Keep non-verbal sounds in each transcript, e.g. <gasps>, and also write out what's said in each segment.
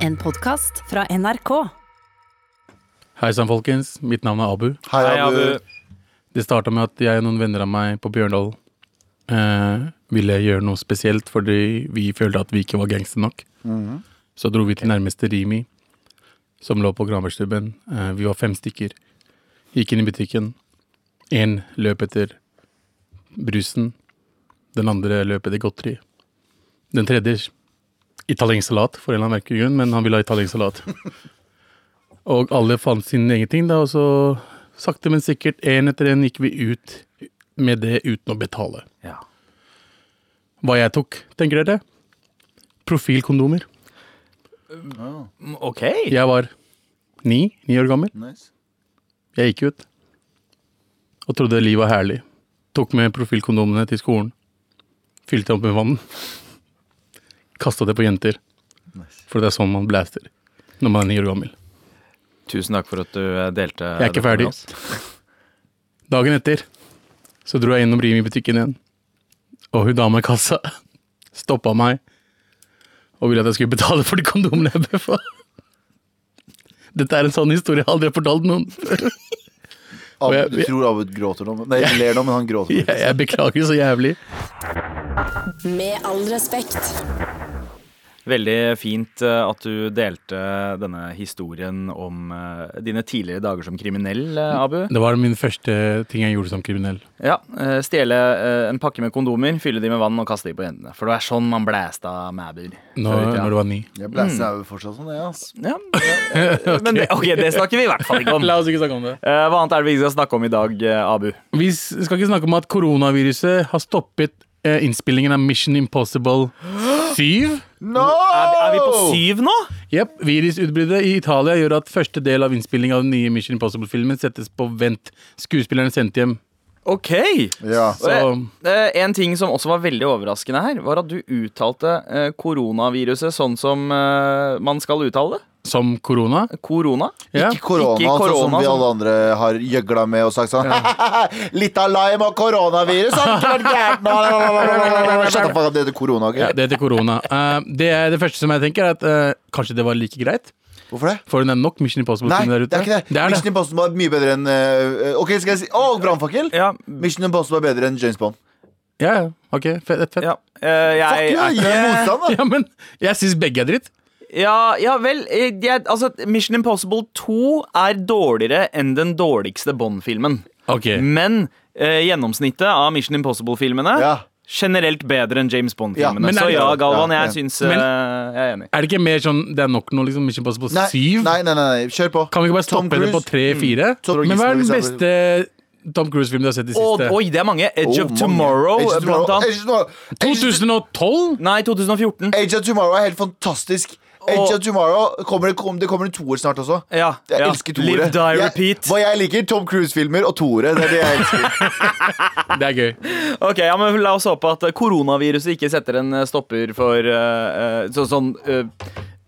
En podkast fra NRK. Hei sann, folkens. Mitt navn er Abu. Hei, Abu. Det starta med at jeg og noen venner av meg på Bjørndal eh, ville gjøre noe spesielt fordi vi følte at vi ikke var gangster nok. Så dro vi til nærmeste Rimi, som lå på Granbergstubben. Eh, vi var fem stykker. Gikk inn i butikken. Én løp etter brusen. Den andre løp etter godteri. Den tredje italiensk salat, for en eller annen merkelig grunn, men han ville ha italiensk salat. Og alle fant sin egen ting, da, og så sakte, men sikkert, én etter én gikk vi ut med det uten å betale. Ja. Hva jeg tok, tenker dere? Profilkondomer. Mm, OK. Jeg var ni, ni år gammel. Nice. Jeg gikk ut og trodde livet var herlig. Tok med profilkondomene til skolen. Fylte opp med vann. Kasta det på jenter. For det er sånn man blaster når man er ni år gammel. Tusen takk for at du eh, delte Jeg er ikke ferdig. <laughs> Dagen etter så dro jeg innom Rimi-butikken igjen. Og hun dama i kassa <laughs> stoppa meg og ville at jeg skulle betale for de kondomene jeg bøffa. <laughs> Dette er en sånn historie jeg aldri har fortalt noen før. Abu, jeg- du tror Abud gråter nå? Nei, jeg ler nå, men han gråter. Jeg, jeg beklager så jævlig. Med all respekt. Veldig fint eh, at du delte denne historien om eh, dine tidligere dager som kriminell, eh, Abu. Det var min første ting jeg gjorde som kriminell. Ja, Stjele en pakke med kondomer, fylle de med vann og kaste de på jentene. For det er sånn man blæsta mæber. Når, ja. når du var ni. Jeg blæser jo fortsatt sånn, jeg, altså. Ja, ja, <laughs> men det, ok, det snakker vi i hvert fall ikke om. <laughs> La oss ikke snakke om det. Eh, hva annet er det vi skal snakke om i dag, Abu? Vi skal ikke snakke om at koronaviruset har stoppet innspillingen av Mission Impossible <gasps> 7. No! Er, er vi på syv nå? Jepp. Virusutbruddet i Italia gjør at første del av innspillingen av den nye Mission Impossible-filmen settes på vent. Skuespillerne er sendt hjem. Ok. Ja. Så Eh, en ting som også var veldig overraskende her, var at du uttalte eh, koronaviruset sånn som eh, man skal uttale det. Som korona. Korona. Ja. Ikke korona, Ikke sånn som vi sånn. alle andre har gjøgla med og sagt sånn <laughs> Litt av lime og koronavirus har ikke vært gærent det heter korona. ok? Ja, det heter korona. Uh, det, er det første som jeg tenker, er at uh, kanskje det var like greit. Hvorfor det? For du er nok Mission Impossible? Nei, der ute. det er ikke det. det, er Mission. Impossible er mye bedre enn uh, Ok, skal jeg si Å, brannfakkel! Ja. Mission Impossible er bedre enn James Bond. Ja, ja. Ok, fett. fett. ja. Uh, jeg Fuck jeg, jeg, jeg, jeg! Ja, jeg syns begge er dritt. Ja, ja vel. eh, Jeg, altså, Mission Impossible 2 er dårligere enn den dårligste Bond-filmen. Okay. Men eh, gjennomsnittet av Mission Impossible-filmene Ja. generelt bedre enn James Bond-filmene. men er Så ja, Galvan, jeg ja. syns Men- eh, Jeg er enig. Er det ikke mer sånn det er nok nå, liksom? Mission Impossible 7? nei, nei, nei, nei, kjør på. Kan vi ikke bare Tom stoppe det på 3-4? Mm. Men hva er den beste Tom Cruise-filmen du har sett i siste? oi, det er mange. Edge Oh, of. Tomorrow, blant annet. Age of Tomorrow- Age of- 2012? Nei, 2014. Age of Tomorrow er helt fantastisk. Og- of Tomorrow kommer det, kom, det kommer en toer snart også. Ja, Jeg ja. elsker toere. Live, die, Jeg- Hva jeg liker, Tom Cruise-filmer og toere. Det er det jeg elsker. <laughs> Det er gøy. Ok, ja, men La oss håpe at koronaviruset ikke setter en stopper for uh, så, Sånn eh,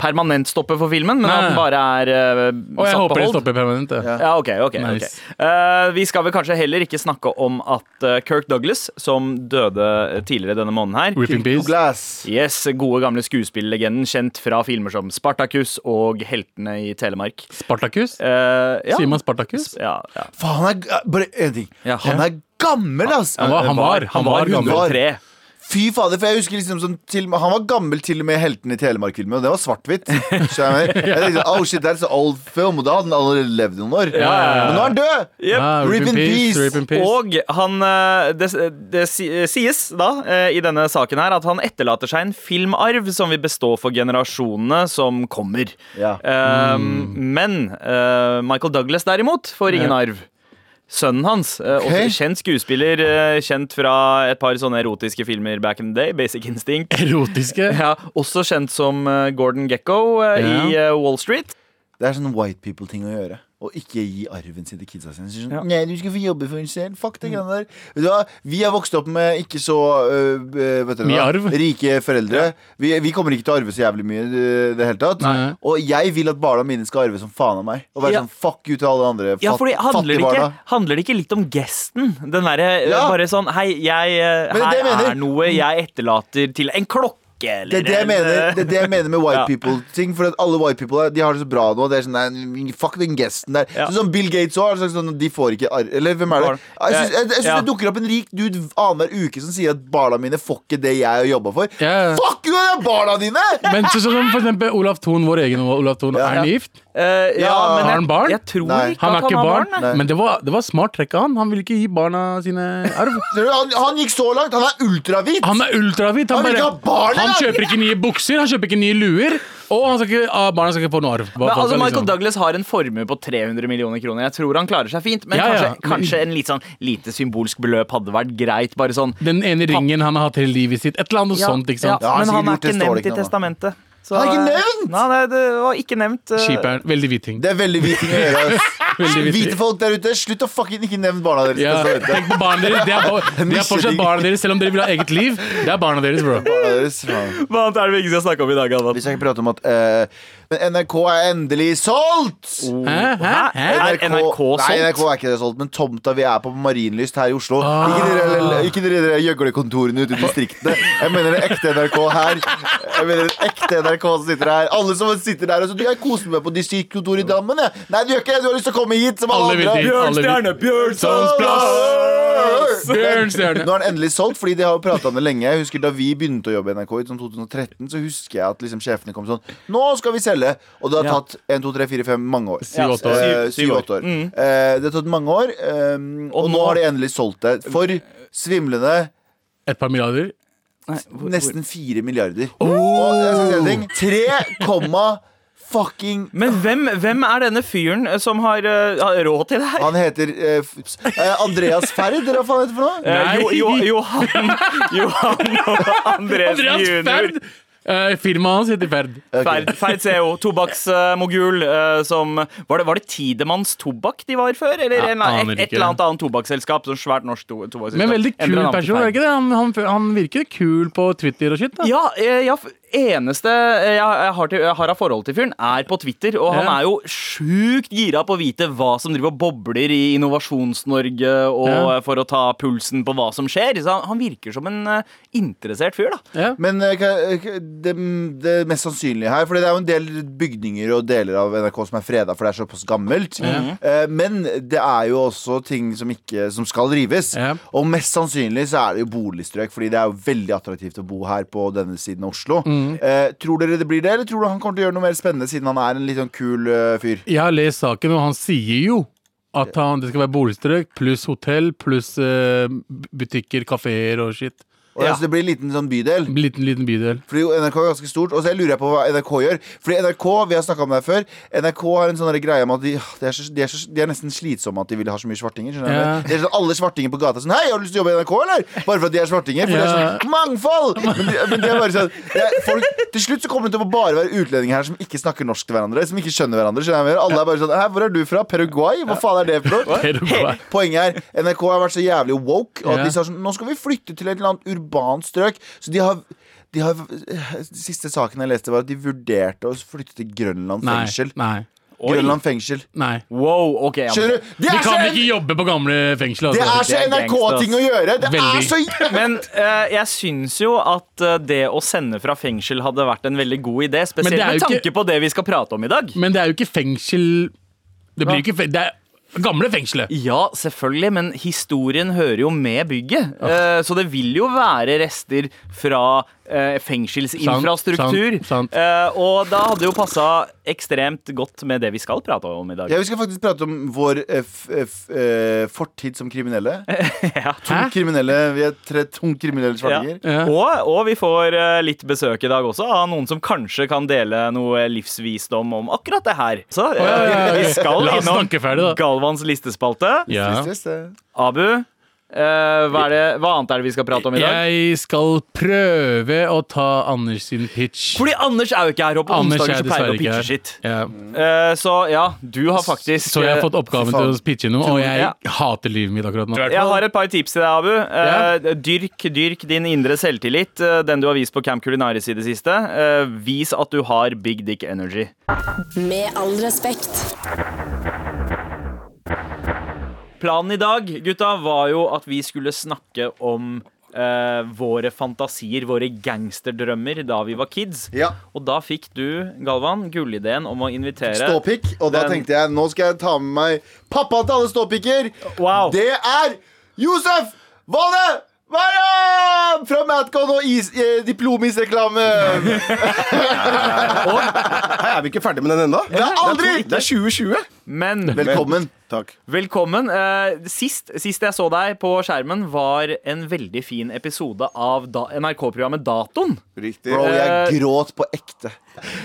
permanent stopper for filmen, men Nei. at den bare er eh, Og jeg satt på håper de hold. stopper permanent. Ja. Ja, ok, ok, Nice. ok. Eh, Vi skal vel kanskje heller ikke snakke om at eh, Kirk Douglas, som døde tidligere denne måneden her Rip in peace. Glass. Yes, Gode, gamle skuespillerlegenden, kjent fra filmer som Spartacus og Heltene i Telemark. Spartacus? Eh, ja. Sier man Spartacus? Ja, ja. Faen, han er Bare én ting. Ja. Han er gammel, ass! Han var, han var, han var gammel. 103. Fy fader, for jeg husker liksom som til, Han var gammel til og med Helten i Telemark-filmen, og det var svart-hvitt. Så jeg, jeg tenkte, oh shit, that's an old film, og da hadde han allerede levd noen år. ja, ja. Men nå er han død! Yep. Ah, rip in peace. Rip in peace. Og han eh, Det, det sies da eh, i denne saken her at han etterlater seg en filmarv som vil bestå for generasjonene som kommer. Ja. Um, Mm. Men uh, Michael Douglas derimot får ingen Ja. arv. Sønnen hans, Okay. Også kjent skuespiller, eh, kjent fra et par sånne erotiske filmer back in the day, Basic Instinct. Erotiske? Ja, også kjent som eh, Gordon Gekko eh, Ja. i eh, Wall Street. Det er sånn white people-ting å gjøre. Å ikke gi arven sin til kidsa sine. Sånn, Ja. Nei, du skal få jobbe for deg selv. Fuck det mm. der. Vet du hva? Vi er vokst opp med ikke så øh, vet du hva? arv. rike foreldre. Vi, vi kommer ikke til å arve så jævlig mye i det hele tatt. Nei. Og jeg vil at barna mine skal arve som faen av meg. Og være Ja. sånn fuck you til alle andre Ja, fordi handler det, ikke, handler det ikke litt om gesten? Den derre Ja. bare sånn Hei, jeg, her er noe jeg etterlater til En klokke! Eller Det er det jeg mener, det er det jeg mener med white <laughs> Ja. people-ting. For at alle white people De har det så bra nå. Det er sånn, nei, Fuck den gesten der. Ja. Sånn som Bill Gates òg. Sånn, de får ikke arr... Eller hvem er det? Jeg syns, jeg, jeg synes Ja. det dukker opp en rik dude annenhver uke som sier at barna mine får ikke det jeg har jobba for. Ja. Fuck jo, det er barna dine! Men så, sånn som for eksempel Olav Thon, vår egen Olav Thon, Ja. er han gift? Eh, ja, Ja. men Har han jeg, barn? jeg tror Nei. ikke Han at har ikke barn, barn. nei. men det var, det var smart trekk av han. Han ville ikke gi barna sine arv. <laughs> Han, han gikk så langt. Han er ultravit. Han er ultravit. Han vil ikke ha barn han kjøper ikke nye bukser, han kjøper ikke nye luer, og han skal ikke, ah, barna skal ikke få noe arv. Men, altså, Michael liksom- Douglas har en formue på 300 millioner kroner. Jeg tror han klarer seg fint, men Ja, kanskje, ja. kanskje en litt sånn lite symbolsk beløp hadde vært greit. Bare sånn Den ene ringen han har hatt hele livet sitt. Et eller annet Ja, sånt. ikke sant? ja, Ja, men han er ikke nevnt i testamentet. Så, Han er ikke eh, nevnt! Nei, det, det var ikke nevnt. eh, Skiperen. Veldig hvit ting. Det er veldig hvit ting å gjøre. Hvite folk der ute, slutt å fucking ikke nevne barna deres. Ja, tenk på barna deres. Det er, de er <laughs> fortsatt barna deres, selv om dere vil ha eget liv. Det er barna deres, bro. Barna deres. Hva annet er det vi ikke skal snakke om i dag, Alman? Vi skal ikke prate om at uh, NRK er endelig solgt! Hæ? Hæ? Hæ? Er NRK solgt? Nei, NRK er ikke det solgt, men tomta vi er på på Marienlyst her i Oslo. Ah. Ikke dere der gjøglekontorene ute i distriktene. Jeg mener det ekte NRK her. Jeg mener det ekte NRK som sitter her. Alle som sitter der og så, Jeg koser meg på distriktkontoret i Drammen. Jeg. Nei, du gjør ikke det. Du har lyst til å komme hit som alle, Alle andre. Bjørnstjerne! Bjørnsons plass! Bjørnstjerne. Nå er den endelig solgt, fordi de har jo prata om det lenge. Jeg husker Da vi begynte å jobbe i NRK i sånn 2013, så husker jeg at liksom sjefene kom sånn Nå skal vi selge! Og det har Ja. tatt 1, 2, 3, 4, 5 mange år. Syv, åtte år. Eh, år. Mm. Eh, det har tatt mange år, eh, og, Og nå nå- har de endelig solgt det for svimlende Et par milliarder. nesten 4 milliarder. Og en ting 3, fucking Men hvem, hvem er denne fyren eh, som har uh, har råd til det her? Han heter uh, Andreas Ferd, eller hva faen heter det for noe? Jo, jo, Johan <laughs> Johan og Andres, Andreas junior. Ferd! Eh, Firmaet hans heter Ferd. Okay. Ferd, Ferd CEO. tobakksmogul eh, som var det, var det Tidemanns Tobakk de var før? Eller ja, en, et, et eller annet annet tobakksselskap? Sånn svært norsk to, tobakksselskap. Men veldig kul person, er det ikke det? Han, han, han virker kul på Twitter og shit. da Ja, ja, eneste jeg, jeg, har til, jeg har av forhold til fyren, er på Twitter. Og han Ja. er jo sjukt gira på å vite hva som driver og bobler i Innovasjons-Norge, og Ja. eh, for å ta pulsen på hva som skjer. Så han, han virker som en eh, interessert fyr, da. Ja. Men eh, hva- det, det mest sannsynlige her For det er jo en del bygninger og deler av NRK som er freda, for det er såpass gammelt. Eh, Men det er jo også ting som, ikke, som skal rives. Ja. Og mest sannsynlig så er det jo boligstrøk, Fordi det er jo veldig attraktivt å bo her på denne siden av Oslo. Eh, tror dere det blir det, eller tror du han kommer til å gjøre noe mer spennende, siden han er en litt sånn kul uh, fyr? Jeg har lest saken, og han sier jo at han, det skal være boligstrøk pluss hotell pluss uh, butikker, kafeer og shit. Og Ja. altså, det blir en liten sånn bydel. Liten, liten bydel. Fordi NRK er ganske stort, og så jeg lurer jeg på hva NRK gjør. Fordi NRK, vi har om det her før NRK har en sånn greie med at de, de, er så, de, er så, de er nesten slitsomme at de vil ha så mye svartinger. Ja. Det er sånn Alle svartinger på gata er sånn Hei, har du lyst til å jobbe i NRK, eller? Bare for at de er svartinger. For det er sånn mangfold! Men, men det er bare sånn er, folk, Til slutt så kommer det til å bare være utlendinger her som ikke snakker norsk til hverandre. Som ikke skjønner hverandre. Skjønner? Alle er bare sånn Hæ, hvor er du fra? Paraguay? Hva faen er det for noe? Poenget er NRK har vært så jævlig woke. Og at Ja. de sa sånn Nå skal vi flytte til et eller annet urbant strøk. Så de har, de har Siste saken jeg leste, var at de vurderte å flytte til Grønland fengsel. Nei. Oi. Grønland fengsel. Nei. Wow, ok ja, men- Skjønner du? Det Vi så, kan ikke jobbe på gamle fengsel. det er Altså. så NRK-ting å gjøre! Det er så jævlig <laughs> Men uh, jeg syns jo at eh, det å sende fra fengsel hadde vært en veldig god idé. Spesielt med tanke ikke- på det vi skal prate om i dag. Men det er jo ikke fengsel Det blir jo ikke fe Det er gamle fengselet. Ja, selvfølgelig, men historien hører jo med bygget. Eh, så det vil jo være rester fra eh, fengselsinfrastruktur. Sant, sant, sant. Eh, og da hadde jo passa ekstremt godt med det vi skal prate om i dag. ja, Vi skal faktisk prate om vår eh, f, f, eh, fortid som kriminelle. <laughs> Ja. Tungt kriminelle Vi er tre tungt kriminelle svartinger. Ja. Og, og vi får eh, litt besøk i dag også av noen som kanskje kan dele noe livsvisdom om akkurat det her. Så eh, vi skal innom. Galvans listespalte. Ja. Abu, eh, hva, er det, hva annet er det vi skal prate om i dag? Jeg skal prøve å ta Anders sin pitch. Fordi Anders er jo ikke her, og på onsdager er så pleier å pitche sitt. shit. Ja. Eh, så ja, du har faktisk Så jeg har eh, fått oppgaven til å pitche noe, og jeg Ja. hater livet mitt akkurat nå. jeg har et par tips til deg, Abu. Eh, dyrk, dyrk din indre selvtillit, uh, den du har vist på Camp Culinaris i det siste. Eh, vis at du har big dick energy. Med all respekt. Planen i dag gutta, var jo at vi skulle snakke om eh, våre fantasier, våre gangsterdrømmer, da vi var kids. Ja. Og da fikk du, Galvan, gullideen om å invitere Ståpikk. Og da Den- tenkte jeg nå skal jeg ta med meg pappaen til alle ståpikker. Wow. Det er Josef Valle Mariam! Fra Madcon og is, eh, Diplomis-reklame. Hei, er vi ikke ferdig med den ennå? Det er aldri! Det er 2020. Men Velkommen. Takk. velkommen. Eh, sist, sist jeg så deg på skjermen, var en veldig fin episode av da, NRK-programmet Datoen. Riktig. Bro, jeg Eh, gråt på ekte.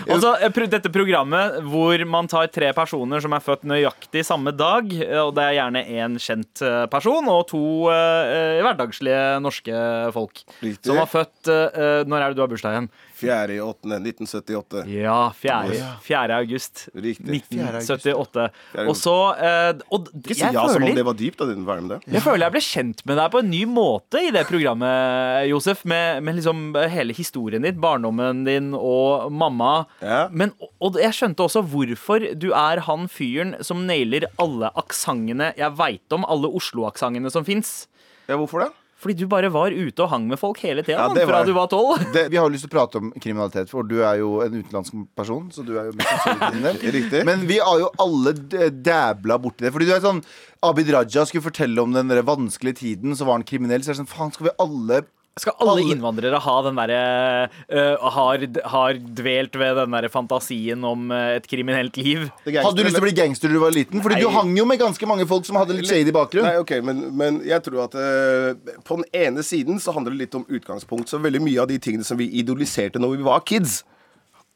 Altså, eh, dette programmet hvor man tar tre personer som er født nøyaktig samme dag, og det er gjerne én kjent person og to eh, hverdagslige norske folk. Riktig. Som var født uh, Når er det du har bursdag igjen? 4. i 8. 1978. Ja, 4. 4. august. Riktig. 1978. Fjerde Og så eh, Og Ikke si jeg ja som om det var dypt. av din verden, det. jeg føler jeg ble kjent med deg på en ny måte i det programmet, Josef. Med, med liksom hele historien din, barndommen din og mamma. Ja. Men, og jeg skjønte også hvorfor du er han fyren som nailer alle aksentene jeg veit om. Alle Oslo-aksentene som fins. Ja, hvorfor det? Fordi du bare var ute og hang med folk hele tida Ja, fra du var tolv. Vi har jo lyst til å prate om kriminalitet, for du er jo en utenlandsk person. Så du er jo mest sannsynlig. <laughs> Riktig. Men vi har jo alle dæbla borti det. Fordi du er sånn Abid Raja skulle fortelle om den vanskelige tiden, så var han kriminell. Så er det sånn, faen, skal vi alle Skal alle innvandrere ha den derre uh, har, har dvelt ved den derre fantasien om øh, et kriminelt liv? Hadde du lyst til å bli gangster da du var liten? Fordi du hang jo med ganske mange folk som hadde litt shady bakgrunn. Nei, ok, men, men jeg tror at uh, på den ene siden så handler det litt om utgangspunkt. Så veldig mye av de tingene som vi idoliserte når vi var kids,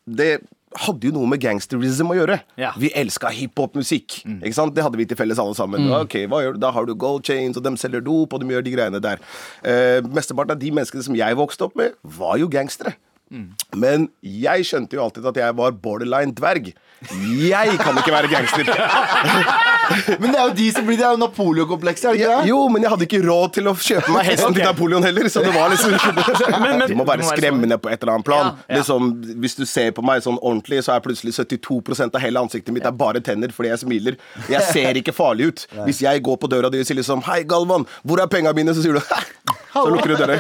det hadde jo noe med gangsterism å gjøre. Ja. Vi elska hiphop-musikk. ikke sant? Det hadde vi til felles alle sammen. Ok, gjør du? Da har du gold chains, og de selger dop, og de gjør de greiene der. Eh, Mesteparten av de menneskene som jeg vokste opp med, var jo gangstere. Men jeg skjønte jo alltid at jeg var borderline dverg. Jeg kan ikke være gangster. <laughs> Men det er jo de som blir Det er jo Napoleon-komplekset, det? Jo, men jeg hadde ikke råd til å kjøpe meg hesten til Napoleon heller. Så det var liksom <laughs> Men- men- <laughs> Du må være må være skremmende på et eller annet plan. Ja, ja. Liksom, hvis du ser på meg sånn ordentlig, så er plutselig 72% av hele ansiktet mitt er bare tenner fordi jeg smiler. Jeg ser ikke farlig ut. Hvis jeg går på døra di og sier liksom Hei, Galvan, hvor er penga mine? Så sier du Hæ? Så lukker du døra.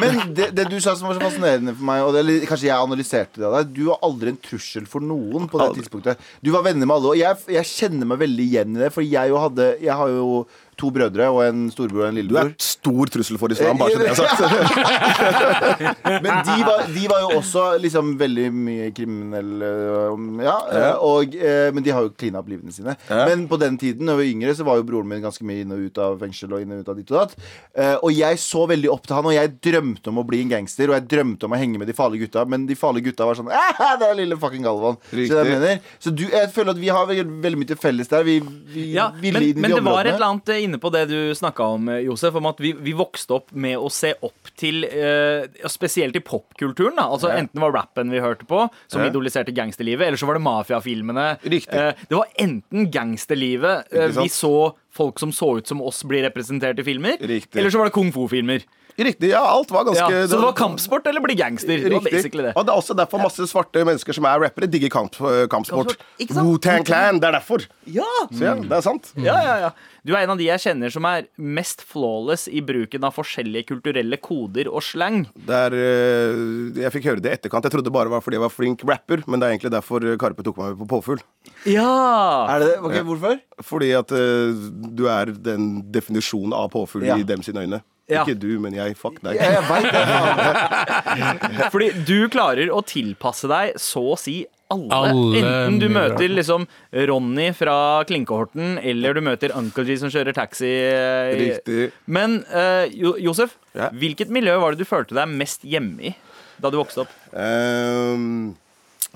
Men det, det du sa som var så fascinerende for meg, og det, er litt- kanskje jeg analyserte det av deg Du var aldri en trussel for noen på det tidspunktet. Du var venner med alle, og jeg, jeg kjenner meg veldig igjen i det. For jeg, jo hadde, jeg har jo to brødre og en storbror og en lillebror. Du er et stor trussel for islam, bare så det er sagt. <laughs> Men de var, de var jo også liksom veldig mye kriminelle um, Ja, Ja. og, eh, men de har jo klina opp livene sine. Men på den tiden, da vi var yngre, så var jo broren min ganske mye inn og ut av fengsel. Og inn og ut av ditt og datt Eh, Og jeg så veldig opp til han, og jeg drømte om å bli en gangster. Og jeg drømte om å henge med de farlige gutta, men de farlige gutta var sånn <laughs> «Ah, Det er lille fucking Galvan. Så, jeg mener. så du, jeg føler at vi har veldig, mye til felles der. Vi, vi Ja, ville inn i men de det var et områdene. Inne på det du snakka om, Josef, om at vi, vi vokste opp med å se opp til eh, Spesielt i popkulturen. da Altså Enten det var rappen vi hørte på, som Ja. idoliserte gangsterlivet, eller så var det mafiafilmene. Eh, det var enten gangsterlivet eh, vi så folk som så ut som oss, bli representert i filmer, Riktig. eller så var det kung fu-filmer. Riktig. Ja, alt var ganske Ja, så det var kampsport eller bli gangster. Det var Riktig. basically det. Og det er også derfor masse svarte mennesker som er rappere, digger kamp, eh, kampsport. Wu-Tang Clan, det er derfor. Ja! Så ja, det er sant. Ja, ja, ja. Du er en av de jeg kjenner som er mest flawless i bruken av forskjellige kulturelle koder og slang. Det er, eh, jeg fikk høre det i etterkant. Jeg trodde bare det var fordi jeg var flink rapper, men det er egentlig derfor Karpe tok meg med på påfugl. Ja! Er det det? Okay, Hvorfor? Fordi at eh, du er den definisjonen av påfugl Ja. i dem sine øyne. Ja. Ikke du, men jeg. Fuck deg. Jeg, jeg vet det. <laughs> Fordi du klarer å tilpasse deg så å si alle. Alle Enten du møter liksom Ronny fra Klinkehorten, eller du møter Uncle G som kjører taxi. eh, Riktig. Men uh, Jo- Josef, Ja. hvilket miljø var det du følte deg mest hjemme i da du vokste opp? Um,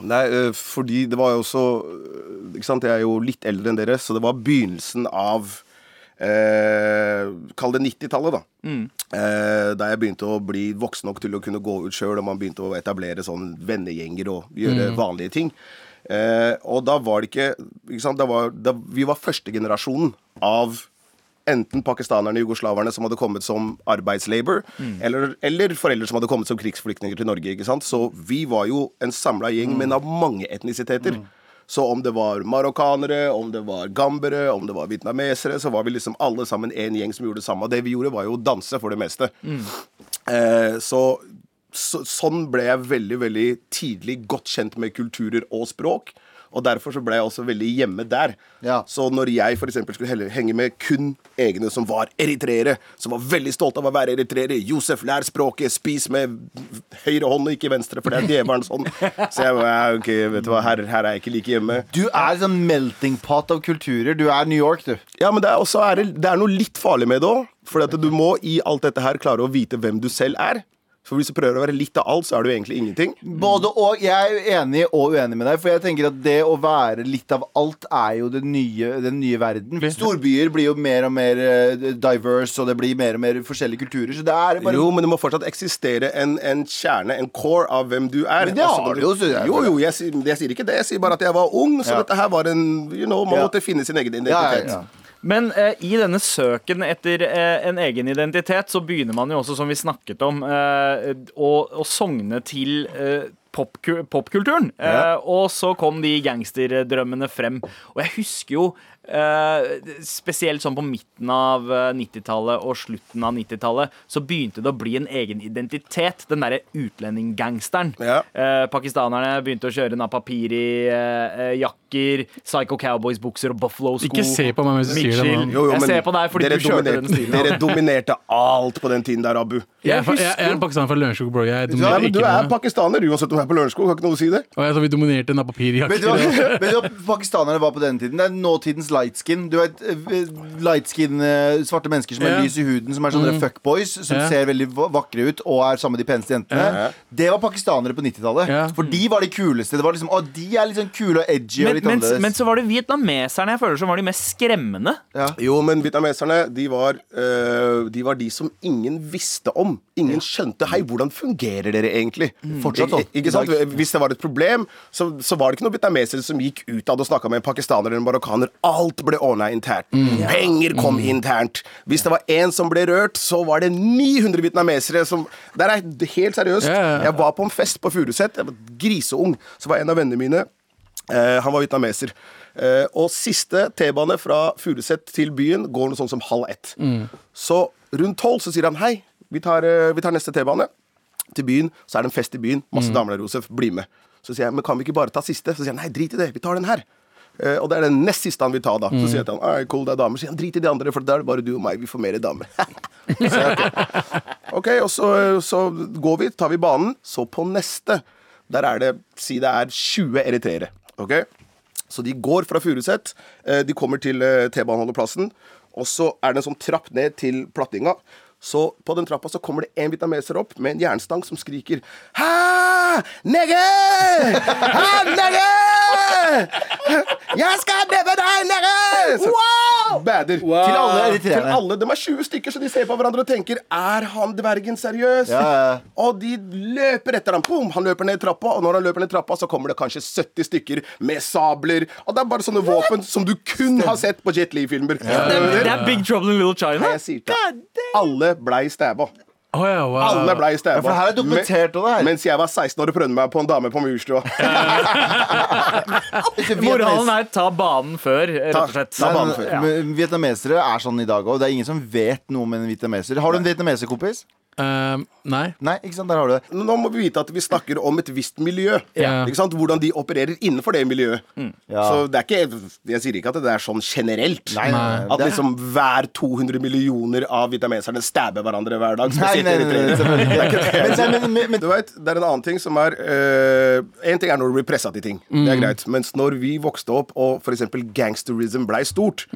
nei, eh, fordi det var jo også Ikke sant, jeg er jo litt eldre enn dere, så det var begynnelsen av eh, Kall det 90-tallet, da. Eh, da jeg begynte å bli voksen nok til å kunne gå ut sjøl, og man begynte å etablere sånn vennegjenger og gjøre vanlige ting. Eh, og da var det ikke, ikke da var, da, Vi var førstegenerasjonen av enten pakistanerne jugoslaverne som hadde kommet som arbeidslabor, eller, eller foreldre som hadde kommet som krigsflyktninger til Norge. ikke sant? Så vi var jo en samla gjeng, men av mange etnisiteter. Så om det var marokkanere, om det var gambere, om det var vietnamesere, så var vi liksom alle sammen en gjeng som gjorde det samme. Det vi gjorde, var jo å danse for det meste. Eh, så, så sånn ble jeg veldig, veldig tidlig godt kjent med kulturer og språk. Og derfor så ble jeg også veldig hjemme der. Ja. Så når jeg eksempel skulle henge med kun egne som var eritreere, som var veldig stolt av å være eritreere Josef, lær språket, spis med høyre hånd og ikke venstre, for det er djevelens sånn. Så jeg bare, ok, vet du hva, her, her er jeg ikke like hjemme. Du er sånn melting pot av kulturer. Du er New York, du. Ja, men det er, også det, er noe litt farlig med det òg. For at du må i alt dette her klare å vite hvem du selv er. For hvis du prøver å være litt av alt, så er du egentlig ingenting. Både og. Jeg er enig og uenig med deg. For jeg tenker at det å være litt av alt er jo den nye, den nye verden. Storbyer blir jo mer og mer eh, diverse, og det blir mer og mer forskjellige kulturer. Så det er bare Jo, men det må fortsatt eksistere en, en kjerne, en core av hvem du er. Men det Altså, har du jo, Jo, jo, jeg, sier- jeg sier ikke det. Jeg sier bare at jeg var ung, så Ja. dette her var en You know, man Ja. måtte finne sin egen ja, identitet. ja, ja. Men eh, i denne søken etter eh, en egen identitet, så begynner man jo også, som vi snakket om, eh, å, å sogne til eh, Pop popkulturen. Eh, og så kom de gangsterdrømmene frem. Og jeg husker jo spesielt sånn på midten av eh, 90-tallet og slutten av 90-tallet, så begynte det å bli en egen identitet. Den derre utlendinggangsteren. Ja. Eh, pakistanerne begynte å kjøre napapiri-jakker, Psycho Cowboys-bukser og Buffalo-sko. Ikke se på meg mens du sier det. Jo, jo, Jeg ser på deg fordi du kjørte dominerte- den stilen. Dere dominerte alt på den tiden der, Abu. Jeg, er, Jeg jeg, jeg er en pakistaner fra Lørenskog, bro. Jeg Ja, men Du ikke er pakistaner uansett om du er på Lørenskog. Har ikke noe å si det. Og jeg så vi dominerte napapiri-jakker. vet du hva pakistanerne var på den tiden? Det er nåtidens light skin. Du vet, eh, light skin, eh, svarte mennesker som er lys i huden, som er sånne fuckboys, som ser veldig vakre ut og er sammen med de peneste jentene. Det var pakistanere på 90-tallet. Ja. For de var de kuleste. Det var liksom, å, de er litt sånn kule og edgy og litt men, annerledes. men så var det vietnameserne jeg føler som var de mest skremmende. ja. Jo, men vietnameserne, de var, øh, de var de som ingen visste om. Ingen skjønte Hei, hvordan fungerer dere egentlig? Fortsatt sånn. Ikke sant? Hvis det var et problem, så, så var det ikke noen vietnamesere som gikk ut av det og snakka med en pakistaner eller en marokkaner. Alt ble ordna internt. Penger kom internt. Hvis det var én som ble rørt, så var det 900 vietnamesere som Der er jeg helt seriøst. Yeah. Jeg var på en fest på Furuset. Jeg var griseung. Så var en av vennene mine Eh, han var vietnameser. Eh, og siste T-bane fra Furuset til byen går noe sånn som halv ett. Så rundt tolv så sier han hei, vi tar, eh, vi tar neste T-bane til byen. Så er det en fest i byen. Masse damer der, Josef. Bli med. Så sier jeg men kan vi ikke bare ta siste? Så sier han nei, drit i det. Vi tar den her. Eh, og det er den nest siste han vil ta, da. Så sier jeg til han cool, det er damer. Så sier han drit i de andre, for da er det bare du og meg. Vi får mer damer. <laughs> så jeg, ok. ok, og så, så går vi, tar vi banen. Så på neste, der er det Si det er 20 eritreere. Ok? Så de går fra Furuset. eh, De kommer til eh, T-baneholdeplassen. Og så er det en sånn trapp ned til plattinga. Så på den trappa så kommer det en vietnameser opp med en jernstang som skriker Hæ! Nigger! Hæ, nigger! <laughs> Jeg skal debbe deg, dere! Så- Bader. Til alle Til eritreerne. alle. De er 20 stykker, så de ser på hverandre og tenker Er han dvergen seriøs? Ja, ja. Og de løper etter ham. Boom, han løper ned trappa, og når han løper ned trappa, så kommer det kanskje 70 stykker med sabler. Og det er bare sånne våpen som du kun har sett på Jet Li-filmer. Det, er- det er Big Trouble in Little China. Alle blei stabba. Å ja, wow. Alle blei stabba. for her er dokumentert, og det her. Mens jeg var 16 år og prøvde meg på en dame på murstua. Moralen er ta banen før, rett og slett. Ta banen før. Ja. Vietnamesere er sånn i dag òg. Det er ingen som vet noe om en vietnameser. Har du en vietnameserkompis? Eh, nei. Nei, ikke sant? Der har du det. Nå må vi vite at vi snakker om et visst miljø. Ja. Ikke sant? Hvordan de opererer innenfor det miljøet. Ja. Så det er ikke Jeg sier ikke at det er sånn generelt. Nei, nei. At Det- liksom hver 200 millioner av vietnameserne stabber hverandre hver dag. Nei, nei, nei, nei, eritreere. selvfølgelig ikke. Men, men, men, du vet, det er en annen ting som er Én ting er når du blir pressa til ting. Det er greit. Mens når vi vokste opp og f.eks. gangsterism blei stort,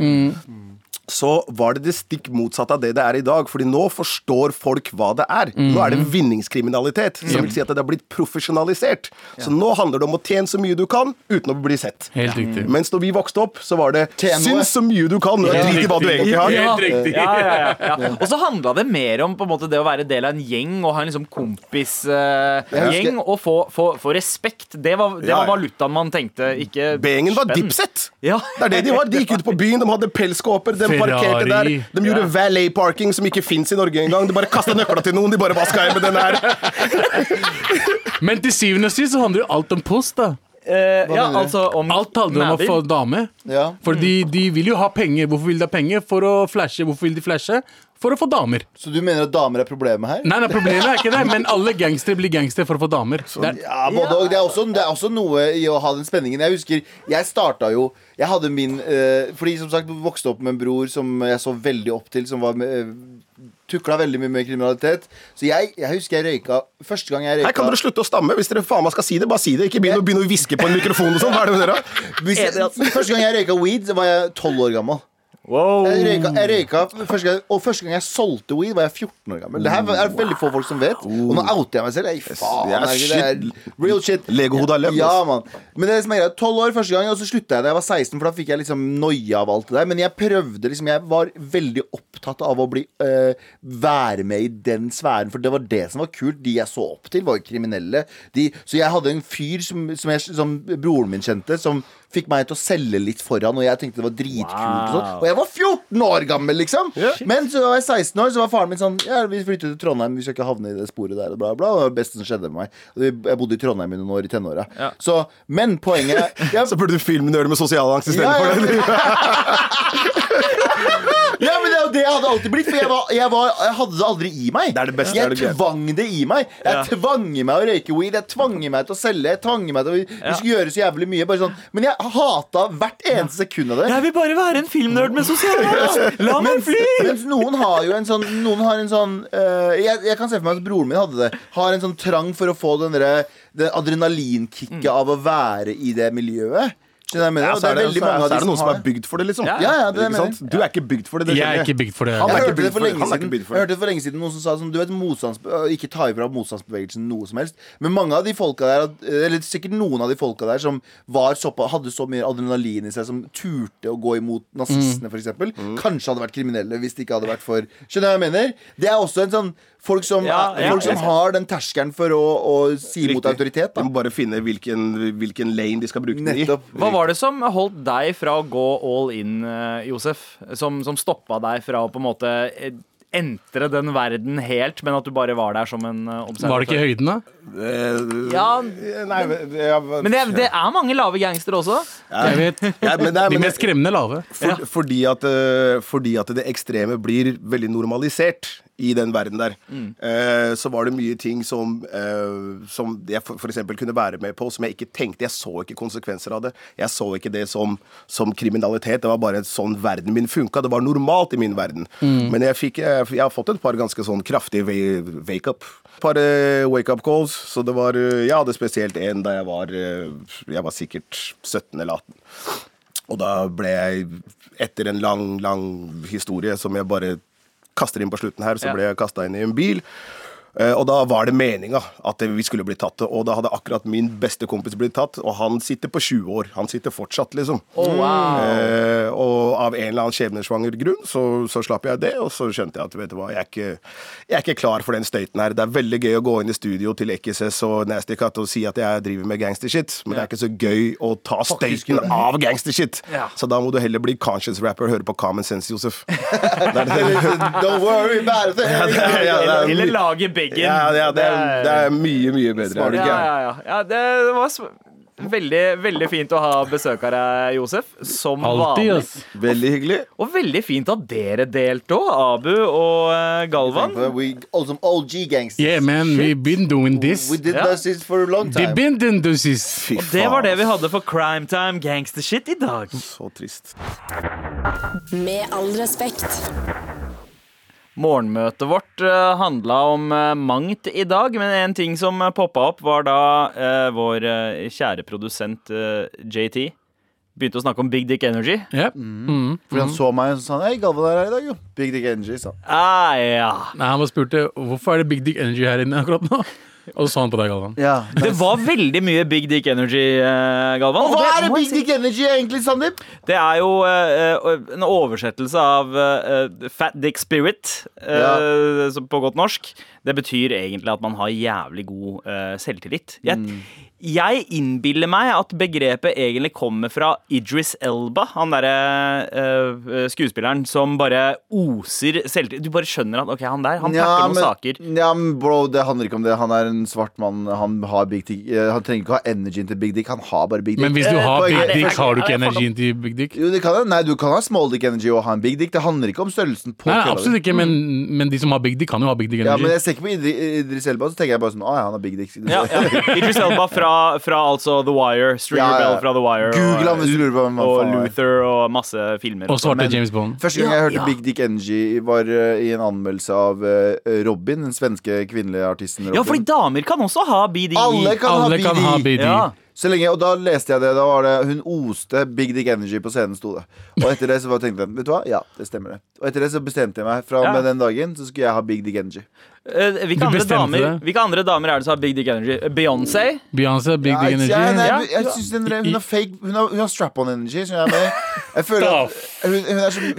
så var det det stikk motsatte av det det er i dag. Fordi nå forstår folk hva det er. Nå er det vinningskriminalitet. Som vil si at det har blitt profesjonalisert. Så nå handler det om å tjene så mye du kan uten å bli sett. Helt riktig. Mens når vi vokste opp, så var det syns så mye du kan, og drit i hva du egentlig har. Ja, Helt riktig. ja, ja, ja, ja. Og så handla det mer om på en måte det å være del av en gjeng og ha en liksom kompisgjeng uh, og få, få, få respekt. Det var, det var ja. valutaen man tenkte, ikke B-gjengen var. Dipset. Ja. Det er det de var. De gikk ut på byen, de hadde pelskåper, de parkerte der. De gjorde valet parking som ikke fins i Norge engang. De bare kasta nøkla til noen. De bare Hva skal jeg med den her? <laughs> Men til syvende og sist så handler jo alt om post, da. Eh, ja, altså om Alt handler om å få dame. Ja. For de, de vil jo ha penger. Hvorfor vil de ha penger? For å flashe. Hvorfor vil de flashe? For å få damer. Så du mener at damer er problemet her? Nei, nei, problemet er ikke det, men alle gangstere blir gangstere for å få damer. Det er, Ja, både og. Det er, også, det er også noe i å ha den spenningen. Jeg husker, jeg starta jo Jeg hadde min eh, Fordi som sagt vokste opp med en bror som jeg så veldig opp til, som var med, eh, tukla veldig mye med kriminalitet. Så jeg, jeg husker jeg røyka Første gang jeg røyka Her kan dere slutte å stamme. Hvis dere faen meg skal si det, bare si det. Ikke begynn å, hviske på en mikrofon og sånn. Hva er det med dere? Hvis Første gang jeg røyka weed, så var jeg 12 år gammel. Wow. Jeg røyka, jeg røyka første gang, Og første gang jeg solgte weed, var jeg 14 år gammel. Det her er veldig få folk som vet. Og nå outer jeg meg selv. Jeg, faen, Det er herregud, det er real shit. Legohodet har løpt. Ja, ass. man. Men det som er greit, 12 år første gang, og så slutta jeg da jeg var 16, for da fikk jeg liksom noia av alt det der. Men jeg prøvde liksom Jeg var veldig opptatt av å bli øh, være med i den sfæren, for det var det som var kult. De jeg så opp til, var jo kriminelle. De, så jeg hadde en fyr som, som, jeg, som broren min kjente, som fikk meg til å selge litt foran, og jeg tenkte det var dritkult. Og, sånt. Wow. og jeg var 14 år gammel, liksom! Men så var jeg 16 år, så var faren min sånn Ja, vi flytter til Trondheim, vi skal ikke havne i det sporet der, og bla, bla. Og det var det beste som skjedde med meg. Jeg bodde i Trondheim i noen år i tenåra. Ja. Så, men poenget jeg, <laughs> Så burde du filmnøre det med sosial angst ja, ja. istedenfor. <laughs> ja, men det er jo det jeg hadde alltid blitt, for jeg, var, jeg, var, jeg hadde det aldri i meg. Det er det beste, er jeg det tvang det i meg. Jeg Ja. tvang meg å røyke weed, jeg tvang meg til å selge, jeg tvang meg til å Vi skulle gjøre så jævlig mye. Bare sånn. Men jeg hata hvert eneste sekund av det. Jeg vil bare være en filmnerd med sosial medier. La meg fly! mens noen har jo en sånn Noen har en sånn uh, jeg, jeg kan se for meg at broren min hadde det. Har en sånn trang for å få den derre- adrenalinkicket Mm. av å være i det miljøet. Skjønner er? Ja, så er det, veldig mange av de som er det noen som er bygd for det, liksom. Ja, Ja, det er Ikke det? Du er ikke bygd for det. det jeg er ikke bygd for det. Han Jeg er ikke hørte det bygd for det. lenge Han er ikke siden Jeg hørte det for lenge siden noen som sa sånn, Du vet motstands, øh, Ikke ta ifra motstandsbevegelsen noe som helst Men mange av de folka der Eller sikkert noen av de folka der Som var såpa, hadde så mye adrenalin i seg Som turte å gå imot nazistene for eksempel Mm. Kanskje hadde vært kriminelle Hvis det ikke hadde vært for Skjønner du hva jeg mener? Det er også en sånn Folk som, Ja, ja, folk som ja. har den terskeren for å, å si mot autoritet. autoritet De må bare finne hvilken, hvilken lane de skal bruke den i. Hva var det som holdt deg fra å gå all in, eh, Josef? Som, som stoppa deg fra å på en måte eh, entre den verden helt, men at du bare var der som en eh, observatør? Var det ikke høyden, da? Ja, Nei, jeg, men det, det er mange lave gangstere også. Jeg vet. ja, men det er, De mest skremmende lave. For, fordi, at, fordi at det ekstreme blir veldig normalisert i den verden der. Eh, så var det mye ting som, eh, som jeg eksempel kunne være med på, som jeg ikke tenkte. Jeg så ikke konsekvenser av det. Jeg så ikke det som, som kriminalitet. Det var bare sånn verden min funka. Det var normalt i min verden. Men jeg, fikk, jeg, jeg har fått et par ganske sånn kraftige wake-up. Et par eh, wake-up calls. Så det var eh, Jeg hadde spesielt en da jeg var eh, Jeg var sikkert 17 eller 18. Og da ble jeg, etter en lang, lang historie som jeg bare kaster inn på slutten her, så ble jeg kasta inn i en bil. Eh, Og da var det meninga at vi skulle bli tatt. Og da hadde akkurat min beste kompis blitt tatt, og han sitter på 20 år. Han sitter fortsatt, liksom. Oh, wow. Eh, og av en eller annen skjebnesvanger grunn så, så slapp jeg det, og så skjønte jeg at vet du hva, jeg er, ikke, jeg er ikke klar for den støyten her. Det er veldig gøy å gå inn i studio til XS og Nasty Cut og si at jeg driver med gangstershit, men det er ikke så gøy å ta støyten av gangstershit. Ja. Så da må du heller bli conscious rapper og høre på Common Sense, Josef. <laughs> Don't worry about it Ja, er- ja, er Eller, lage bacon. Ja, ja, det, er, det er mye, mye bedre. Smart, ja, ja, ja. ja, det var sm- veldig, veldig fint å ha besøk av deg, Josef. Som Alltid, vanlig. Veldig hyggelig. Og veldig fint at dere delte òg, Abu og uh, Galvan. We, all some OG gangsters Yeah, man, we've been doing this. We did yeah. this for a long We've time been doing this. Fy Og det var det vi hadde for Crime Time Gangstershit i dag. Så trist. Med all respekt. Morgenmøtet vårt uh, handla om eh, mangt i dag, men en ting som uh, poppa opp, var da eh, vår eh, kjære produsent eh, JT begynte å snakke om Big Dick Energy. Ja. Mm. Fordi han så meg og sa Hei, Galvan er her i dag, jo. Big Dick Energy, sa han. Ah, ja. Nei, han bare spurte hvorfor er det Big Dick Energy her inne akkurat nå. Og så så han på deg, Galvan. Ja, Det var veldig mye Big Dick Energy, eh, Galvan. Og hva er det Big Dick Energy egentlig, Sandeep? Det er jo eh, eh, en oversettelse av eh, Fat Dick Spirit, ja. på godt norsk. Det betyr egentlig at man har jævlig god selvtillit. Jeg, Jeg innbiller meg at begrepet egentlig kommer fra Idris Elba. Han derre eh, skuespilleren som bare oser selvtillit. Du bare skjønner at ok, han der, han Ja, pakker noen men- saker. Ja, men bro, det handler ikke om det. Han er en svart mann. Han har big dick. Eh, Han trenger ikke ha energien til big dick. Han har bare big dick. Men hvis du har big dick, har du ikke energien til big dick? Jo, det kan, Nei, du kan ha small dick energy og ha en big dick. Det handler ikke om størrelsen på kølla absolutt ikke, men, men de som har big dick, kan jo ha big dick energy. Ja, men jeg ser ikke på Idris Elba, så tenker jeg bare sånn Å ja, han har big dick. Ja, ja. Idris Elba fra, fra altså The Wire, Stringer Ja, ja. Bell fra The Wire, Google han hvis du lurer på hvem og er. Luther og masse filmer. Og svarte James Bond. Første gang jeg hørte ja. Big Dick Energy, var eh, i en anmeldelse av eh, Robin, den svenske kvinnelige artisten Robin. Ja, fordi damer kan også ha BDI. Alle kan ha Alle kan ha Dick. Ja. Så lenge, og da leste jeg det. Da var det Hun oste Big Dick Energy på scenen, sto det. Og etter det så var- tenkte jeg Vet du hva? Ja, det stemmer det. Og etter det så bestemte jeg meg. Fra og Ja. med den dagen så skulle jeg ha Big Dick Energy. Eh, Hvilke, andre damer, det. hvilke andre damer er det som har Big Dick Energy? Beyoncé? Beyoncé, big Ja, dick energy. jeg, nei, Ja. jeg, jeg synes den, hun har fake Hun har, har strap-on energy. Så jeg, er med. jeg føler at hun, hun er så hun,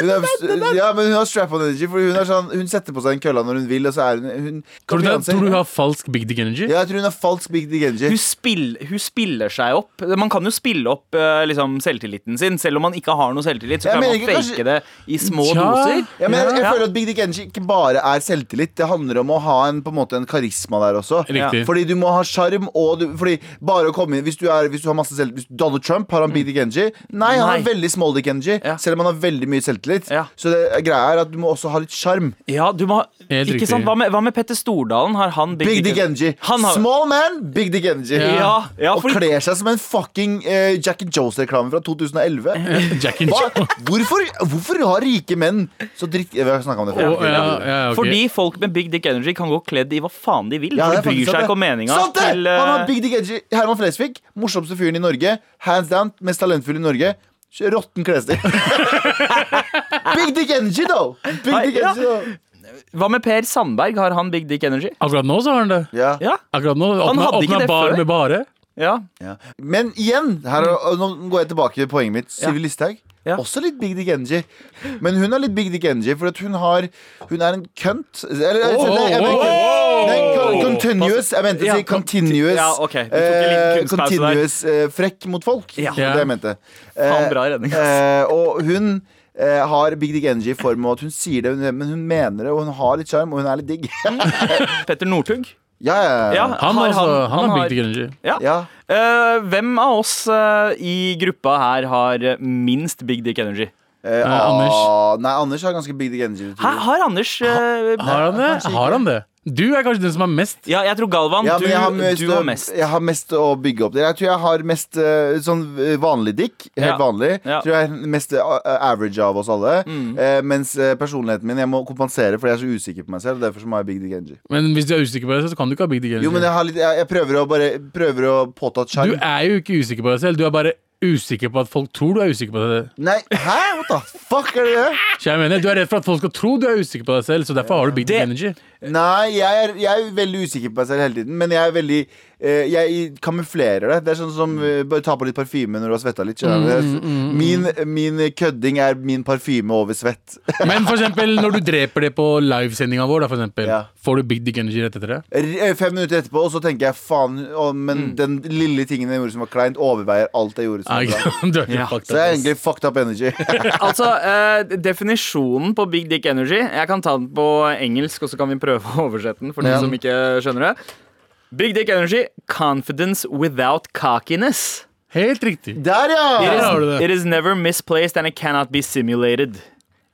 hun er, ja, men hun har strap-on energy, for hun, er sånn, hun setter på seg en kølla når hun vil, og så er hun, hun Tror du, tror du hun har falsk big dick energy? Ja, jeg tror hun har falsk Big Dick Energy. Hun, spill, hun spiller seg opp. Man kan jo spille opp eh, liksom, selvtilliten sin. Selv om man ikke har noe selvtillit, så Jeg kan man fake kanskje- det i små ja. doser. Ja, men jeg, jeg føler at Big Dick Energy ikke bare er selvtillit. Det handler om å ha en, på en måte en karisma der også. Riktig. Fordi du må ha sjarm Fordi bare å komme inn Hvis du, er, hvis du har masse selvtillit Donald Trump, har han Big Dick Energy? Nei, han har veldig small dick energy. Ja. Selv om han har veldig mye selvtillit. Ja. Så det greia er at du må også ha litt sjarm. Ja, du må Helt Ikke riktig. sant? Hva med, hva med Petter Stordalen? Har han Big, Big Dick Energy. Han har, Small man, big dick energy. ja, ja, Og fordi, kler seg som en fucking eh, Jack and Jones-reklame fra 2011. <laughs> Jack and Hva? Hvorfor, hvorfor har rike menn så dritt... Vi har snakka om det før. Å, ja, ja, ok. fordi folk med Big Dick Energy kan gå kledd i hva faen de vil. Ja, for de bryr faktisk seg det. ikke om meninga Sant det! til Han har eh, Big Dick Energy. Herman Flesvig, morsomste fyren i Norge. Hands down, mest talentfull i Norge. Råtten klesstil. Big Dick Energy, though! Big Nei, Dick ja. Energy, though. Hva med Per Sandberg? Har han Big Dick Energy? Akkurat nå så har han det. Ja. Ja. Akkurat nå Han åpna, hadde ikke åpna det bar før. med bare. ja. Ja. Men igjen, her, er- og nå går jeg tilbake til poenget mitt. Ja. Sivi Listhaug. Ja. Også litt Big Dick Energy. Men hun har litt Big Dick Energy for at hun har Hun er en kønt. Eller, Oh, eller, jeg oh, mener ikke- oh, nei, oh. con- continuous. Jeg mente å Ja, si continuous. ja, okay. Eh, continuous eh, frekk mot folk. Ja. Det var det jeg mente. Faen, Eh, bra redning, eh, og hun eh, har Big Dick Energy i form av at hun sier det, men hun mener det, og hun har litt sjarm, og hun er litt digg. <laughs> Petter Northug. ja, ja. Han, Har altså, han- han, han har big dick energy. Ja. ja. Uh, hvem av oss uh, i gruppa her har minst Big Dick Energy? Eh, Anders. ah, Nei, Anders har ganske Big Dick Energy. har Anders eh, Har han det? Har han det? Du er kanskje den som har mest. Ja, jeg tror Galvan, Ja, du, jeg har, mest, du har mest. jeg har mest å bygge opp. Jeg tror jeg har mest eh, sånn eh, vanlig dick. Helt Ja. vanlig. Ja. Tror jeg er mest eh, average av oss alle. Mm. Eh, mens personligheten min Jeg må kompensere, fordi jeg er så usikker på meg selv. Derfor så må jeg ha big dick energy. Men hvis du er usikker på deg selv, så kan du ikke ha big dick energy. Jo, men jeg, har litt, jeg, jeg prøver å bare Prøver å påta et Du er jo ikke usikker på deg selv. Du er bare usikker på at folk tror du er usikker på deg. Nei, hæ? What the fuck er det det? Så jeg mener, Du er redd for at folk skal tro du er usikker på deg selv, så derfor har du big Det- energy. Nei, jeg er, jeg er veldig usikker på meg selv hele tiden. Men jeg er veldig Jeg kamuflerer det. Det er sånn som eh, bare ta på litt parfyme når du har svetta litt. Mm, mm, mm, Min, min kødding er min parfyme over svett. <laughs> Men for eksempel, når du dreper det på livesendinga vår, da, for eksempel, Ja. får du big dick energy rett etter det? R- eh, Fem minutter etterpå, og så tenker jeg faen å, Men den lille tingen jeg gjorde som var kleint, overveier alt jeg gjorde som Ah, var bra. <laughs> du er Ja. Så jeg er egentlig fucked up energy. <laughs> Altså, eh, Definisjonen på Big Dick Energy Jeg kan ta den på engelsk, og så kan vi prøve å oversette den for de Ja. som ikke skjønner det. Big Dick Energy confidence without cockiness. Helt riktig. Der, ja! It Der har du is, det. it is never misplaced and it cannot be simulated.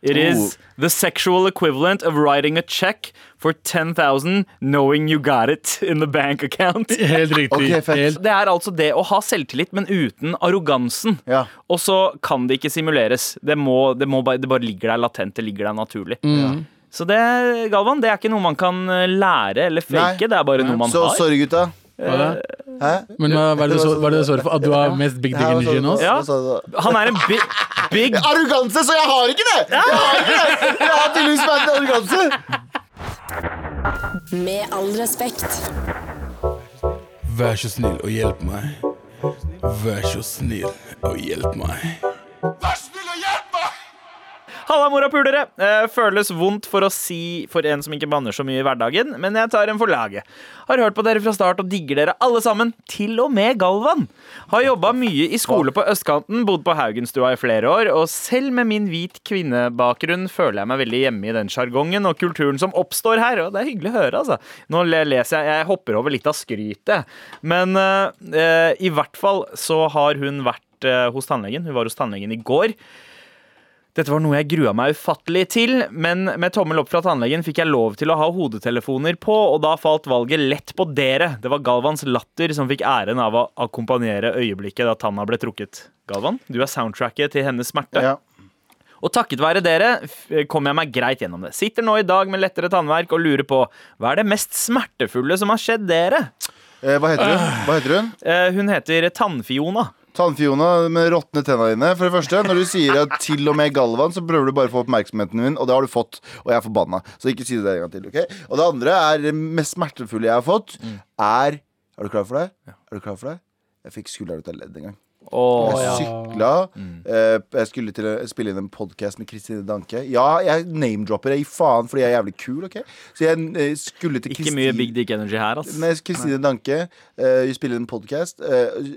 It is the sexual equivalent of writing a check for 10,000 knowing you got it in the bank account. <laughs> Helt riktig. Okay. Helt. Det er altså det å ha selvtillit, men uten arrogansen. Ja. Og så kan det ikke simuleres. Det, må, det, må bare, det bare ligger der latent. Det ligger der naturlig. Så det, Galvan, det er ikke noe man kan eh, lære eller fake. Nei. Det er bare noe man Så har. sorry, gutta. Hva er? Hæ? Men hva, hva er det så, er du svarer for? At du har mest big dick Hæ, energy enn oss? Ja. Han er en big, big <laughs> Arroganse, så jeg har ikke det! Jeg har ikke det! Jeg har tydeligvis vært arroganse. Med all respekt. Vær så snill og hjelp meg. Vær så snill og hjelp meg. Halla, morapulere! Eh, føles vondt for å si for en som ikke banner så mye i hverdagen, men jeg tar en for laget. Har hørt på dere fra start og digger dere alle sammen, til og med Galvan. Har jobba mye i skole på østkanten, bodd på Haugenstua i flere år, og selv med min hvit kvinnebakgrunn føler jeg meg veldig hjemme i den sjargongen og kulturen som oppstår her, og det er hyggelig å høre, altså. Nå leser jeg Jeg hopper over litt av skrytet, men uh, uh, i hvert fall så har hun vært hos tannlegen. Hun var hos tannlegen i går. Dette var noe jeg grua meg ufattelig til, men med tommel opp fra tannlegen fikk jeg lov til å ha hodetelefoner på, og da falt valget lett på dere. Det var Galvans latter som fikk æren av å akkompagnere øyeblikket da tanna ble trukket. Galvan, du er soundtracket til hennes smerte. Ja. Og takket være dere kom jeg meg greit gjennom det. Sitter nå i dag med lettere tannverk og lurer på hva er det mest smertefulle som har skjedd dere? Eh, hva heter hun? Hva heter hun? Eh, hun heter Tannfiona. Tannfiona med råtne tenna dine. For det første, Når du sier at til og med Galvan, så prøver du bare å få oppmerksomheten min, og det har du fått. Og jeg er forbanna. Så ikke si det en gang til. ok? Og det andre er det mest smertefulle jeg har fått, er Er du klar for det? Er du klar for det? Jeg fikk skulderen ut av ledd en gang. Åh, Jeg ja. sykla. eh, jeg skulle til å spille inn en podkast med Kristine Danke. Ja, jeg name-dropper. Jeg gir faen fordi jeg er jævlig kul. ok? Så jeg eh, skulle til Ikke mye big dick energy her, ass. med Kristine Danke uh, Vi spiller en podkast.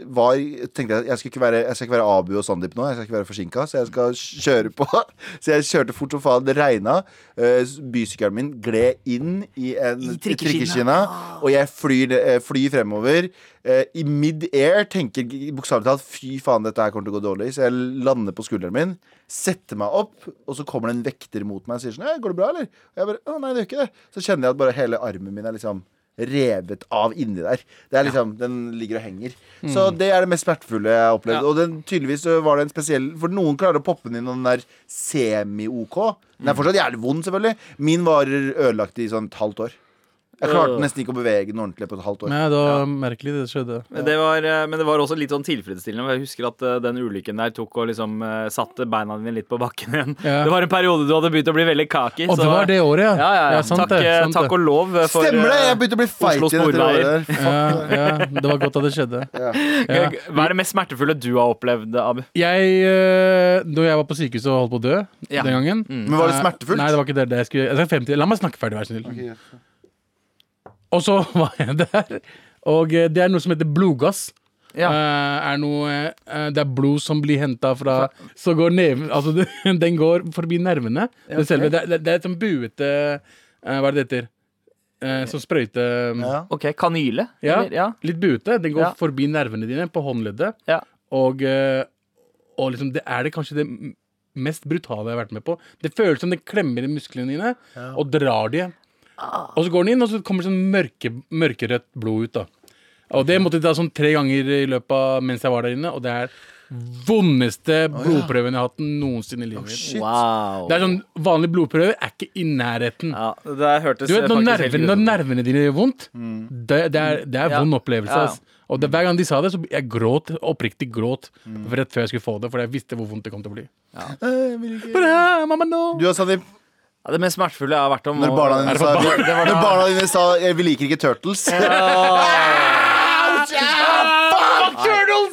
var tenkte jeg jeg skal, ikke være, jeg skal ikke være Abu og Sandeep nå. Jeg skal ikke være forsinka, så jeg skal kjøre på. <laughs> Så jeg kjørte fort som faen. Det regna. Uh, bysykkelen min gled inn i en I trikkeskinne, og jeg flyr, uh, flyr fremover. Eh, I mid-air tenker bokstavelig talt fy faen, dette her kommer til å gå dårlig. Så jeg lander på skulderen min, setter meg opp, og så kommer det en vekter mot meg og sier sånn «Ja, Går det bra, eller? Og jeg bare Å, nei, det gjør ikke det. Så kjenner jeg at bare hele armen min er liksom revet av inni der. Det er liksom, Den ligger og henger. Så det er det mest smertefulle jeg har opplevd. Ja. Og den, tydeligvis var det en spesiell For noen klarer å poppe den inn, den er semi-OK. Den er fortsatt jævlig vond, selvfølgelig. Min varer ødelagt i sånn et halvt år. Jeg klarte nesten ikke å bevege den ordentlig på et halvt år. Nei, det var merkelig det skjedde. Men det, var, eh, men det var også litt sånn tilfredsstillende. Jeg husker at eh, den ulykken der tok og liksom eh, satte beina dine litt på bakken igjen. Ja. Det var en periode du hadde begynt å bli veldig kaki. Og så- det var det året, ja. Ja, ja, ja. sant takk, det, sant takk og lov for Stemmer det! Jeg begynte å bli feit i igjen etter det Sporveier. året. Ja, ja, det var godt at det skjedde. Ja. Hva er det mest smertefulle du har opplevd, Abu? Jeg, da jeg var på sykehuset og holdt på å dø Ja. den gangen Men var det smertefullt? Nei, det var ikke det. det jeg skulle, jeg skal 50, la meg snakke ferdig, vær så snill. Og så <laughs> var jeg der, og eh, det er noe som heter blodgass. Ja. Uh, er noe, uh, det er blod som blir henta fra Så går neven Altså, <laughs> det, den går forbi nervene. Det, selve, det, det, det er et sånn buete uh, Hva er det det heter? Eh, som sprøyte Ja. OK, kanyle? ja, ja. litt buete. Den går Ja. forbi nervene dine på håndleddet. Ja. Og, og liksom, det er det kanskje det mest brutale jeg har vært med på. Det føles som det klemmer i musklene dine og drar de. Og så går den inn, og så kommer sånn mørke, mørkerødt blod ut. da Og det måtte jeg ta sånn tre ganger i løpet av mens jeg var der inne, og det er vondeste blodprøven jeg har hatt noensinne i livet mitt. Wow. Det er sånn Vanlig blodprøve er ikke i nærheten. Ja, det hørtes Du vet, når, faktisk helt nervene, når grusomt ut. nervene dine gjør vondt, det, det er, det er Ja. vond opplevelse. Ja, ja. ass. Og det, hver gang de sa det, så jeg gråt oppriktig gråt rett før jeg skulle få det, for jeg visste hvor vondt det kom til å bli. Eh, vil ikke- But, mamma, no. Du og Sandeep, Ja, det mest smertefulle jeg har vært om når barna dine sa, det var da- når barna dine sa eh, 'vi liker ikke <laughs> turtles',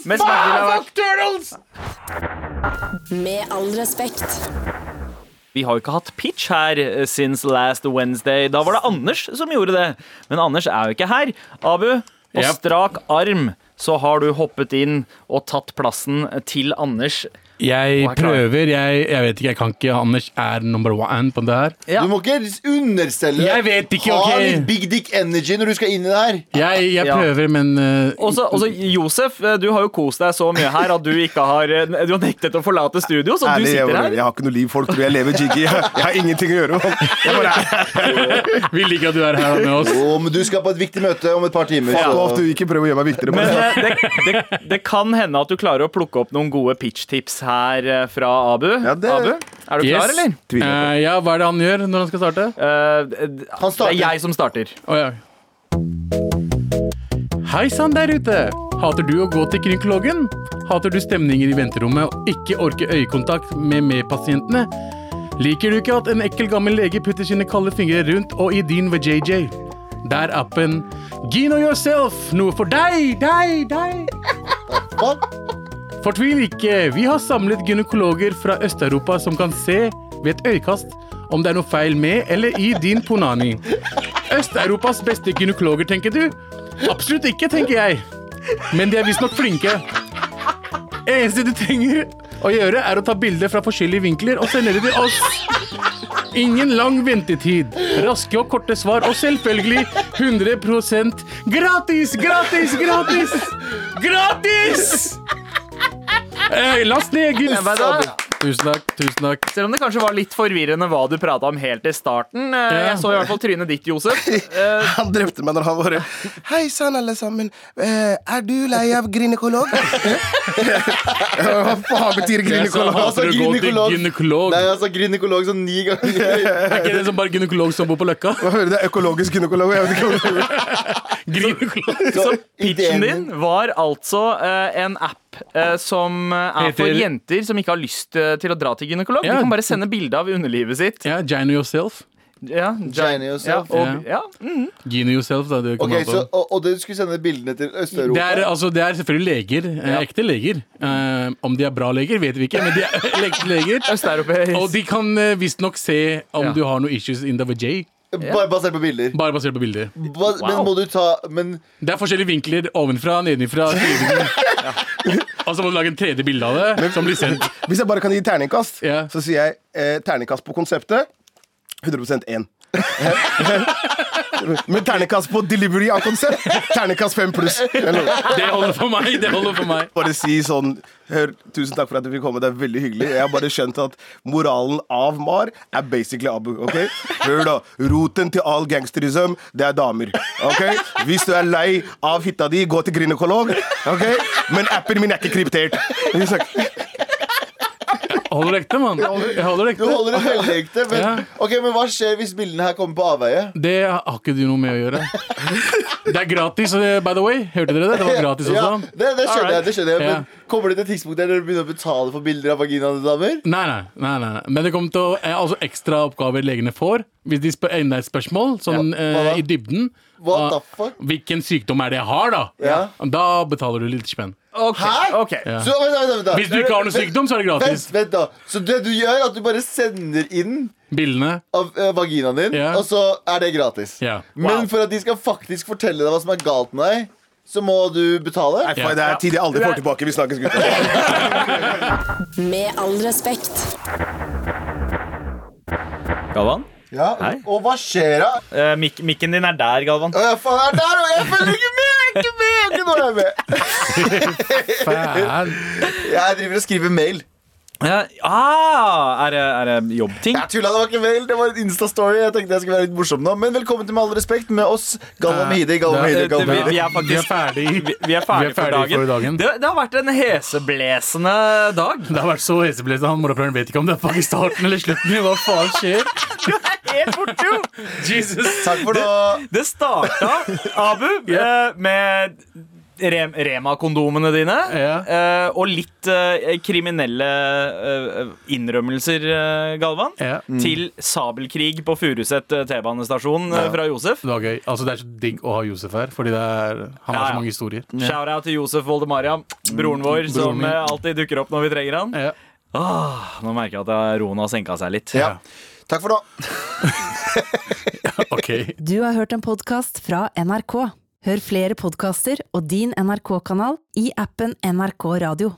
Mest smertefulle jeg har vært Med all respekt. Vi har jo ikke hatt pitch her eh, since last Wednesday. Da var det Anders som gjorde det. Men Anders er jo ikke her. Abu, på Yep. strak arm så har du hoppet inn og tatt plassen til Anders. Jeg er prøver. Jeg, jeg vet ikke, jeg kan ikke. Anders er number one på det her. Ja. Du må ikke understelle Jeg vet ikke, Ha litt big dick energy når du skal inn i det her. Jeg, jeg Ja. prøver, men uh, Også, også Josef, eh, du har jo kost deg så mye her at du ikke har eh, Du har nektet å forlate studio, så du sitter jeg, her. jeg har ikke noe liv. Folk tror jeg lever jiggy. Jeg, har ingenting å gjøre. Jeg bare, <laughs> vi liker at du er her med oss. Å, men du skal på et viktig møte om et par timer. Fuck så- off, du ikke prøv å gjøre meg viktigere. Men eh, det, det, det kan hende at du klarer å plukke opp noen gode pitch-tips her eh, fra Abu. Ja, det- Abu, er du Yes. klar, eller? Eh, ja, hva er det han gjør når han skal starte? Uh, det Han starter. er jeg som starter. Oh, ja. Hei sann der ute! Hater du å gå til gynekologen? Hater du stemninger i venterommet og ikke orker øyekontakt med medpasientene? Liker du ikke at en ekkel gammel lege putter sine kalde fingre rundt og i din ved JJ? Der appen Gino Yourself, noe for deg, deg, deg. Fortvil ikke, vi har samlet gynekologer fra Øst-Europa som kan se, ved et øyekast om det er noe feil med eller i din ponani. Øst-Europas beste gynekologer, tenker du? Absolutt ikke, tenker jeg. Men de er visstnok flinke. Eneste du trenger å gjøre, er å ta bilder fra forskjellige vinkler og sende det til oss. Ingen lang ventetid. Raske og korte svar, og selvfølgelig 100% gratis, gratis, gratis! Gratis! Eh, last ned hva? Tusen takk. tusen takk Selv om det kanskje var litt forvirrende hva du prata om helt i starten. eh, Jeg så i hvert fall trynet ditt, Josef. Eh, <laughs> Han drepte meg når han var Hei sann, alle sammen. Eh, er du lei av gynekolog? <laughs> Hva faen betyr gynekolog? Jeg sa å gå til gynekolog. gynekolog. Nei, altså gynekolog sånn ni ganger. <laughs> Er ikke det som bare gynekolog som bor på Løkka? Hva hører du? Det er økologisk gynekolog. Jeg vet ikke hva det er. Gynekolog. Så Pitchen din var altså eh, en app som eh, er for Heter- jenter som ikke har lyst eh, til å dra til gynekolog. Ja. De kan bare sende bilde av underlivet sitt. Ja, Gyno yourself. Ja, Gyne yourself. Ja, og, ja. mm. Gyno yourself, da. Det, Ok, kommer an på. så, og, og dere skulle sende bildene til det, Øst-Europa? er, altså, det er selvfølgelig leger. eh, Ja. Ekte leger. Eh, om de er bra leger, vet vi ikke, men de er <laughs> ekte leger. Østeuropeisk. Og de kan uh, visstnok se om Ja. du har noe issues in the vajay. Bare basert på bilder? Bare basert på bilder. Ba, Men må du ta Men Det er forskjellige vinkler ovenfra, nedenfra. siden. <laughs> Og så må du lage en tredje bilde av det, som blir sendt. Hvis jeg bare kan gi terningkast, yeah. så sier jeg eh, terningkast på konseptet 100% 1. Men ternekast på delivery av konsept, Ternekast 5 pluss. Det holder for meg. det holder for meg Bare si sånn Hør, tusen takk for at du fikk komme, det er veldig hyggelig. Jeg har bare skjønt at moralen av Mar er basically Abu. ok? Hør, da. Roten til all gangsterism, det er damer. ok? Hvis du er lei av hytta di, gå til gynekolog. ok? Men appen min er ikke kryptert. Holder ekte, mann. Jeg holder ekte. Du holder det veldig ekte. Men, Ja. ok, men hva skjer hvis bildene her kommer på avveie? Det har ikke du noe med å gjøre. Det er gratis, eh, by the way. Hørte dere det? Det var gratis Ja, også. det, det skjønner jeg. det skjønner jeg Ja. Men kommer det til et tidspunkt der dere begynner å betale for bilder av vaginaene til damer? Nei, nei, nei, nei. Men det kommer til å eh, Altså ekstra oppgaver legene får. Hvis de spør enda et spørsmål, sånn Ja, hva da? eh, i dybden What the fuck? Hvilken sykdom er det jeg har, da? Ja. Da betaler du litt spenn. Okay. Hæ? Okay. Ja. Så vent, vent, vent, Hvis du ikke har noe sykdom, så er det gratis. vent da Så det du gjør, er at du bare sender inn Bildene. av uh, vaginaen din, yeah. og så er det gratis. Ja. Men for at de skal faktisk fortelle deg hva som er galt med deg, så må du betale. Nei, faen, det er tid jeg aldri får tilbake. Vi snakkes, gutter. <laughs> Med all respekt. Galvan? Ja, Hei. Og hva skjer da? Eh, mik mikken din er der, Galvan. Å, ja, faen, er der, og jeg følger ikke med! Jeg er ikke med! Jeg er ikke nå er jeg med. <laughs> Fan. Jeg driver og skriver mail. Ja, ah, er, det, er det jobbting? Jeg tulla, det var ikke mail, det var en Insta-story. Jeg tenkte jeg skulle være litt morsom nå Men velkommen til Med all respekt med oss, Galvan Mehidi. Galvan det- Mehidi, Galvan vi, Mehidi. vi er er faktisk ferdig. vi, vi er ferdig, for dagen. dagen. Det, det har vært en heseblesende dag. Det har vært så heseblesende. Han morapuleren vet ikke om det er faktisk starten eller slutten. Hva faen skjer? <laughs> Helt borte, jo! Jesus. Takk for nå. Det starta, Abu, <laughs> yeah. med Rema-kondomene dine. Ja. eh, og litt eh, kriminelle eh, innrømmelser, Galvan. Ja. Til sabelkrig på Furuset T-banestasjon ja. fra Josef. Det var gøy. Altså, det er så digg å ha Josef her, fordi det er, han Ja, har ja. så mange historier. Shout-out til Josef Voldemaria, broren vår, Broren som min. alltid dukker opp når vi trenger han. Ja. Åh, nå merker jeg at roen har senka seg litt. Ja. Takk for nå. <laughs> Ok. Du har hørt en podkast fra NRK. Hør flere podkaster og din NRK-kanal i appen NRK Radio.